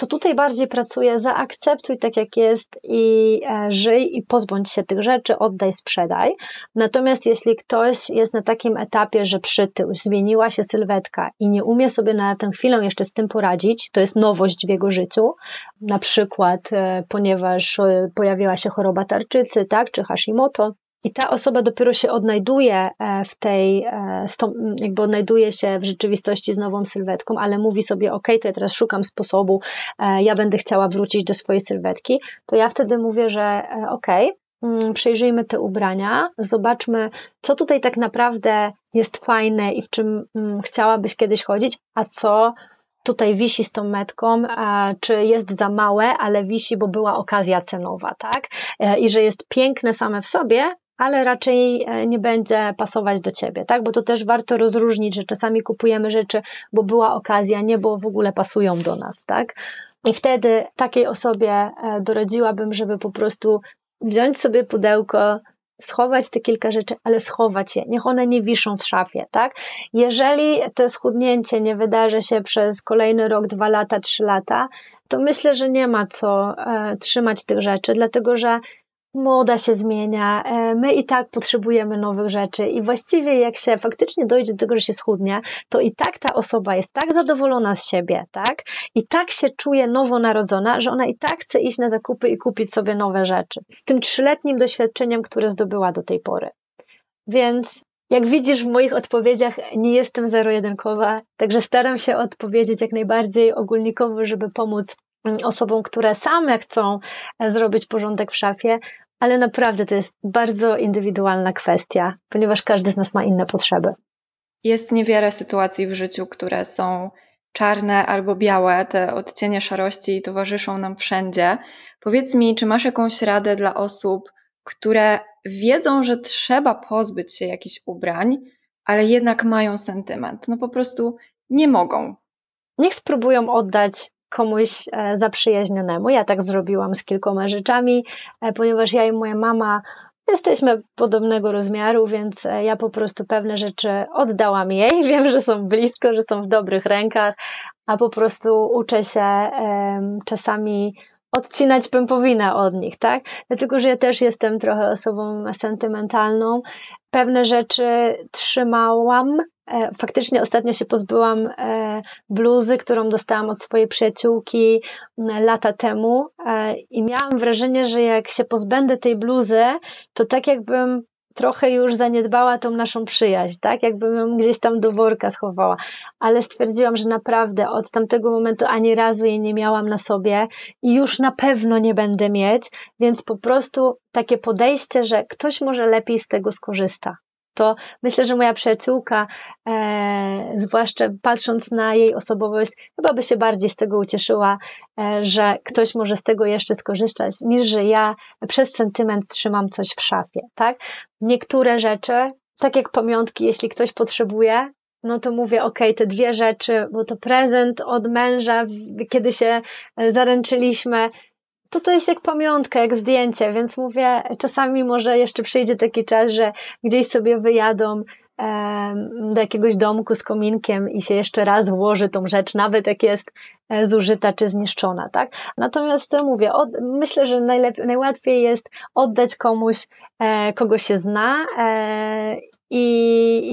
to tutaj bardziej pracuję, zaakceptuj tak jak jest i e, żyj i pozbądź się tych rzeczy, oddaj, sprzedaj. Natomiast jeśli ktoś jest na takim etapie, że przytył, zmieniła się sylwetka i nie umie sobie na tę chwilę jeszcze z tym poradzić, to jest nowość w jego życiu, na przykład e, ponieważ e, pojawiła się choroba tarczycy, tak, czy Hashimoto, i ta osoba dopiero się odnajduje e, w tej, e, jakby odnajduje się w rzeczywistości z nową sylwetką, ale mówi sobie, ok, to ja teraz szukam sposobu, e, ja będę chciała wrócić do swojej sylwetki, to ja wtedy mówię, że ok, mm, przejrzyjmy te ubrania, zobaczmy, co tutaj tak naprawdę jest fajne i w czym mm, chciałabyś kiedyś chodzić, a co tutaj wisi z tą metką, czy jest za małe, ale wisi, bo była okazja cenowa, tak? I że jest piękne same w sobie, ale raczej e, nie będzie pasować do ciebie, tak? Bo to też warto rozróżnić, że czasami kupujemy rzeczy, bo była okazja, nie bo w ogóle pasują do nas, tak? I wtedy takiej osobie e, doradziłabym, żeby po prostu wziąć sobie pudełko, schować te kilka rzeczy, ale schować je. Niech one nie wiszą w szafie, tak? Jeżeli to schudnięcie nie wydarzy się przez kolejny rok, dwa lata, trzy lata, to myślę, że nie ma co e, trzymać tych rzeczy, dlatego że moda się zmienia, e, my i tak potrzebujemy nowych rzeczy i właściwie jak się faktycznie dojdzie do tego, że się schudnie, to i tak ta osoba jest tak zadowolona z siebie, tak? I tak się czuje nowonarodzona, że ona i tak chce iść na zakupy i kupić sobie nowe rzeczy. Z tym trzyletnim doświadczeniem, które zdobyła do tej pory. Więc jak widzisz w moich odpowiedziach, nie jestem zero-jedynkowa, także staram się odpowiedzieć jak najbardziej ogólnikowo, żeby pomóc osobom, które same chcą e, zrobić porządek w szafie, ale naprawdę to jest bardzo indywidualna kwestia, ponieważ każdy z nas ma inne potrzeby. Jest niewiele sytuacji w życiu, które są czarne albo białe, te odcienie szarości towarzyszą nam wszędzie. Powiedz mi, czy masz jakąś radę dla osób, które wiedzą, że trzeba pozbyć się jakichś ubrań, ale jednak mają sentyment? No po prostu nie mogą. Niech spróbują oddać komuś e, zaprzyjaźnionemu. Ja tak zrobiłam z kilkoma rzeczami, e, ponieważ ja i moja mama jesteśmy podobnego rozmiaru, więc e, ja po prostu pewne rzeczy oddałam jej. Wiem, że są blisko, że są w dobrych rękach, a po prostu uczę się czasami odcinać pępowinę od nich, tak? Dlatego, że ja też jestem trochę osobą sentymentalną. Pewne rzeczy trzymałam. E, faktycznie ostatnio się pozbyłam e, bluzy, którą dostałam od swojej przyjaciółki lata temu e, i miałam wrażenie, że jak się pozbędę tej bluzy, to tak jakbym trochę już zaniedbała tą naszą przyjaźń, tak? Jakbym ją gdzieś tam do worka schowała. Ale stwierdziłam, że naprawdę od tamtego momentu ani razu jej nie miałam na sobie i już na pewno nie będę mieć, więc po prostu takie podejście, że ktoś może lepiej z tego skorzysta. To myślę, że moja przyjaciółka, e, zwłaszcza patrząc na jej osobowość, chyba by się bardziej z tego ucieszyła, e, że ktoś może z tego jeszcze skorzystać, niż że ja przez sentyment trzymam coś w szafie, tak? Niektóre rzeczy, tak jak pamiątki, jeśli ktoś potrzebuje, no to mówię, ok, te dwie rzeczy, bo to prezent od męża, kiedy się e, zaręczyliśmy, to to jest jak pamiątka, jak zdjęcie, więc mówię, czasami może jeszcze przyjdzie taki czas, że gdzieś sobie wyjadą do jakiegoś domku z kominkiem i się jeszcze raz włoży tą rzecz, nawet jak jest e, zużyta czy zniszczona, tak? Natomiast mówię, od, myślę, że najlepiej, najłatwiej jest oddać komuś, e, kogo się zna e, i,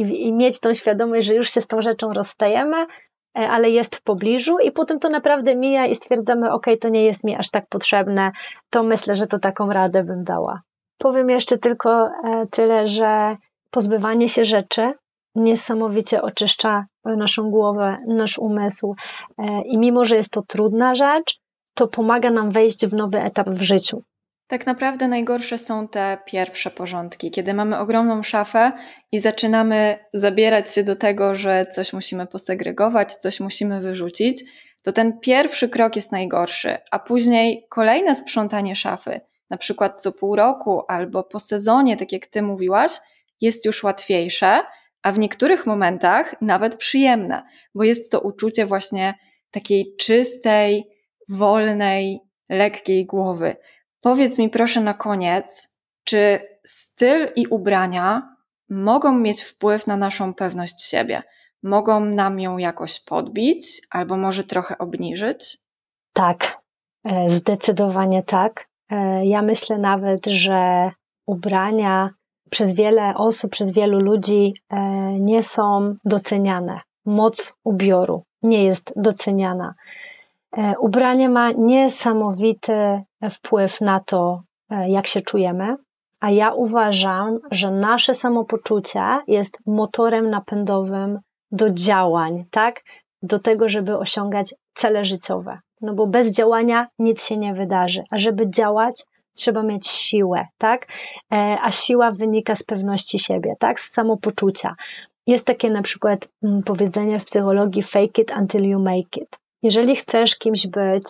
i, i mieć tą świadomość, że już się z tą rzeczą rozstajemy, E, ale jest w pobliżu i potem to naprawdę mija i stwierdzamy, ok, to nie jest mi aż tak potrzebne, to myślę, że to taką radę bym dała. Powiem jeszcze tylko e, tyle, że pozbywanie się rzeczy niesamowicie oczyszcza naszą głowę, nasz umysł e, i mimo, że jest to trudna rzecz, to pomaga nam wejść w nowy etap w życiu. Tak naprawdę najgorsze są te pierwsze porządki, kiedy mamy ogromną szafę i zaczynamy zabierać się do tego, że coś musimy posegregować, coś musimy wyrzucić, to ten pierwszy krok jest najgorszy, a później kolejne sprzątanie szafy, na przykład co pół roku albo po sezonie, tak jak ty mówiłaś, jest już łatwiejsze, a w niektórych momentach nawet przyjemne, bo jest to uczucie właśnie takiej czystej, wolnej, lekkiej głowy. Powiedz mi proszę na koniec, czy styl i ubrania mogą mieć wpływ na naszą pewność siebie? Mogą nam ją jakoś podbić albo może trochę obniżyć? Tak, e, zdecydowanie tak. E, ja myślę nawet, że ubrania przez wiele osób, przez wielu ludzi e, nie są doceniane. Moc ubioru nie jest doceniana. Ubranie ma niesamowity wpływ na to, e, jak się czujemy, a ja uważam, że nasze samopoczucie jest motorem napędowym do działań, tak? Do tego, żeby osiągać cele życiowe. No bo bez działania nic się nie wydarzy, a żeby działać, trzeba mieć siłę, tak? E, a siła wynika z pewności siebie, tak? Z samopoczucia. Jest takie na przykład mm, powiedzenie w psychologii fake it until you make it. Jeżeli chcesz kimś być,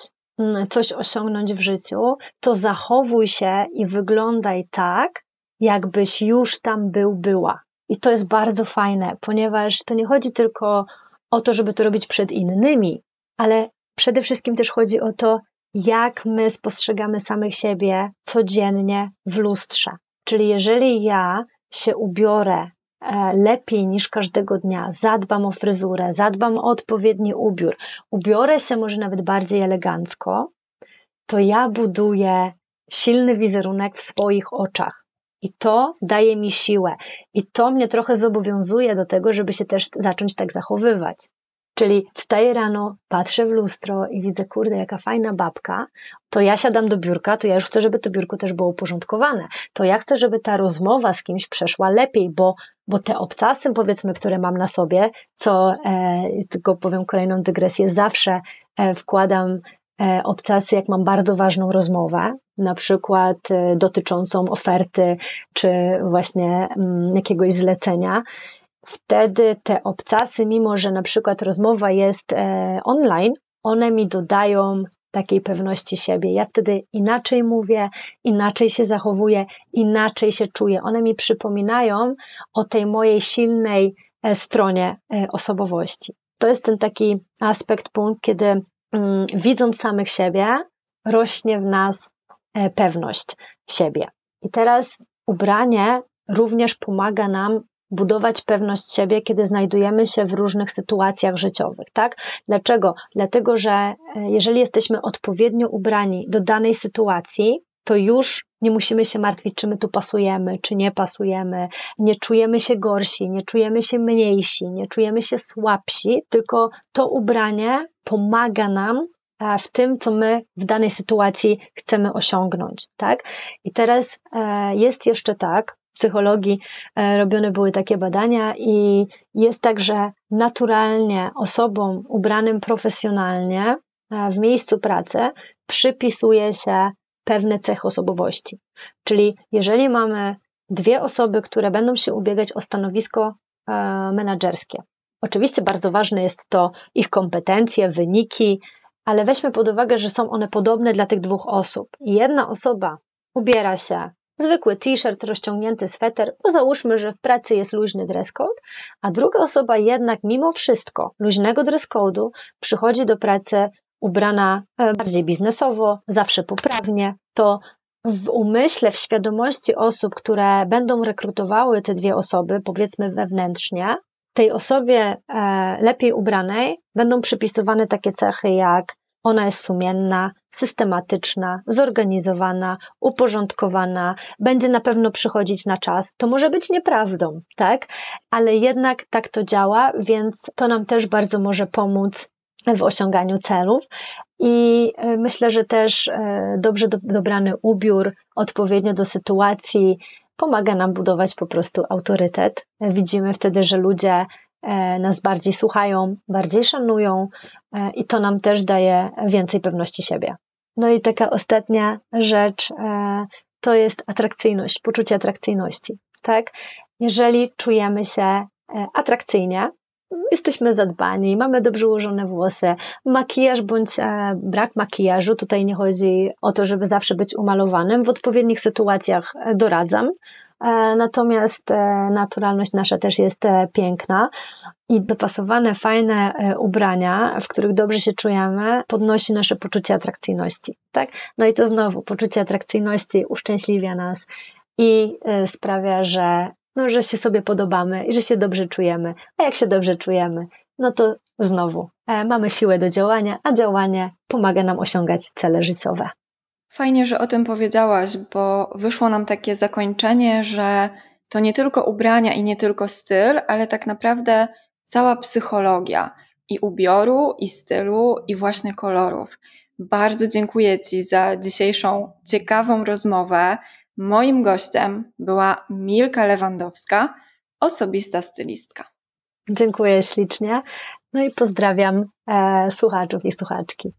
coś osiągnąć w życiu, to zachowuj się i wyglądaj tak, jakbyś już tam był, była. I to jest bardzo fajne, ponieważ to nie chodzi tylko o to, żeby to robić przed innymi, ale przede wszystkim też chodzi o to, jak my spostrzegamy samych siebie codziennie w lustrze. Czyli jeżeli ja się ubiorę lepiej niż każdego dnia, zadbam o fryzurę, zadbam o odpowiedni ubiór, ubiorę się może nawet bardziej elegancko, to ja buduję silny wizerunek w swoich oczach. I to daje mi siłę. I to mnie trochę zobowiązuje do tego, żeby się też zacząć tak zachowywać. Czyli wstaję rano, patrzę w lustro i widzę, kurde, jaka fajna babka, to ja siadam do biurka, to ja już chcę, żeby to biurko też było uporządkowane. To ja chcę, żeby ta rozmowa z kimś przeszła lepiej, bo, bo te obcasy, powiedzmy, które mam na sobie, co, e, tylko powiem kolejną dygresję, zawsze e, wkładam e, obcasy, jak mam bardzo ważną rozmowę, na przykład e, dotyczącą oferty, czy właśnie mm, jakiegoś zlecenia wtedy te obcasy, mimo że na przykład rozmowa jest e, online, one mi dodają takiej pewności siebie. Ja wtedy inaczej mówię, inaczej się zachowuję, inaczej się czuję. One mi przypominają o tej mojej silnej e, stronie e, osobowości. To jest ten taki aspekt, punkt, kiedy mm, widząc samych siebie, rośnie w nas pewność siebie. I teraz ubranie również pomaga nam budować pewność siebie, kiedy znajdujemy się w różnych sytuacjach życiowych, tak? Dlaczego? Dlatego, że e, jeżeli jesteśmy odpowiednio ubrani do danej sytuacji, to już nie musimy się martwić, czy my tu pasujemy, czy nie pasujemy, nie czujemy się gorsi, nie czujemy się mniejsi, nie czujemy się słabsi, tylko to ubranie pomaga nam e, w tym, co my w danej sytuacji chcemy osiągnąć, tak? I teraz e, jest jeszcze tak, psychologii e, robione były takie badania i jest tak, że naturalnie osobom ubranym profesjonalnie e, w miejscu pracy przypisuje się pewne cechy osobowości. Czyli jeżeli mamy dwie osoby, które będą się ubiegać o stanowisko e, menedżerskie. Oczywiście bardzo ważne jest to ich kompetencje, wyniki, ale weźmy pod uwagę, że są one podobne dla tych dwóch osób. Jedna osoba ubiera się zwykły t-shirt, rozciągnięty sweter, bo załóżmy, że w pracy jest luźny dress code, a druga osoba jednak mimo wszystko luźnego dress code'u przychodzi do pracy ubrana e, bardziej biznesowo, zawsze poprawnie, to w umyśle, w świadomości osób, które będą rekrutowały te dwie osoby, powiedzmy wewnętrznie, tej osobie e, lepiej ubranej będą przypisywane takie cechy jak ona jest sumienna, systematyczna, zorganizowana, uporządkowana, będzie na pewno przychodzić na czas. To może być nieprawdą, tak? Ale jednak tak to działa, więc to nam też bardzo może pomóc w osiąganiu celów. I e, myślę, że też e, dobrze dobrany ubiór, odpowiednio do sytuacji, pomaga nam budować po prostu autorytet. Widzimy wtedy, że ludzie nas bardziej słuchają, bardziej szanują i to nam też daje więcej pewności siebie. No i taka ostatnia rzecz to jest atrakcyjność, poczucie atrakcyjności. Tak? Jeżeli czujemy się atrakcyjnie, jesteśmy zadbani, mamy dobrze ułożone włosy, makijaż bądź e, brak makijażu. Tutaj nie chodzi o to, żeby zawsze być umalowanym. W odpowiednich sytuacjach e, doradzam. E, natomiast naturalność nasza też jest piękna i dopasowane, fajne ubrania, w których dobrze się czujemy, podnosi nasze poczucie atrakcyjności. Tak? No i to znowu, poczucie atrakcyjności uszczęśliwia nas i sprawia, że no, że się sobie podobamy i że się dobrze czujemy. A jak się dobrze czujemy, no to znowu e, mamy siłę do działania, a działanie pomaga nam osiągać cele życiowe. Fajnie, że o tym powiedziałaś, bo wyszło nam takie zakończenie, że to nie tylko ubrania i nie tylko styl, ale tak naprawdę cała psychologia i ubioru, i stylu, i właśnie kolorów. Bardzo dziękuję Ci za dzisiejszą ciekawą rozmowę. Moim gościem była Milka Lewandowska, osobista stylistka. Dziękuję ślicznie. No i pozdrawiam e, słuchaczów i słuchaczki.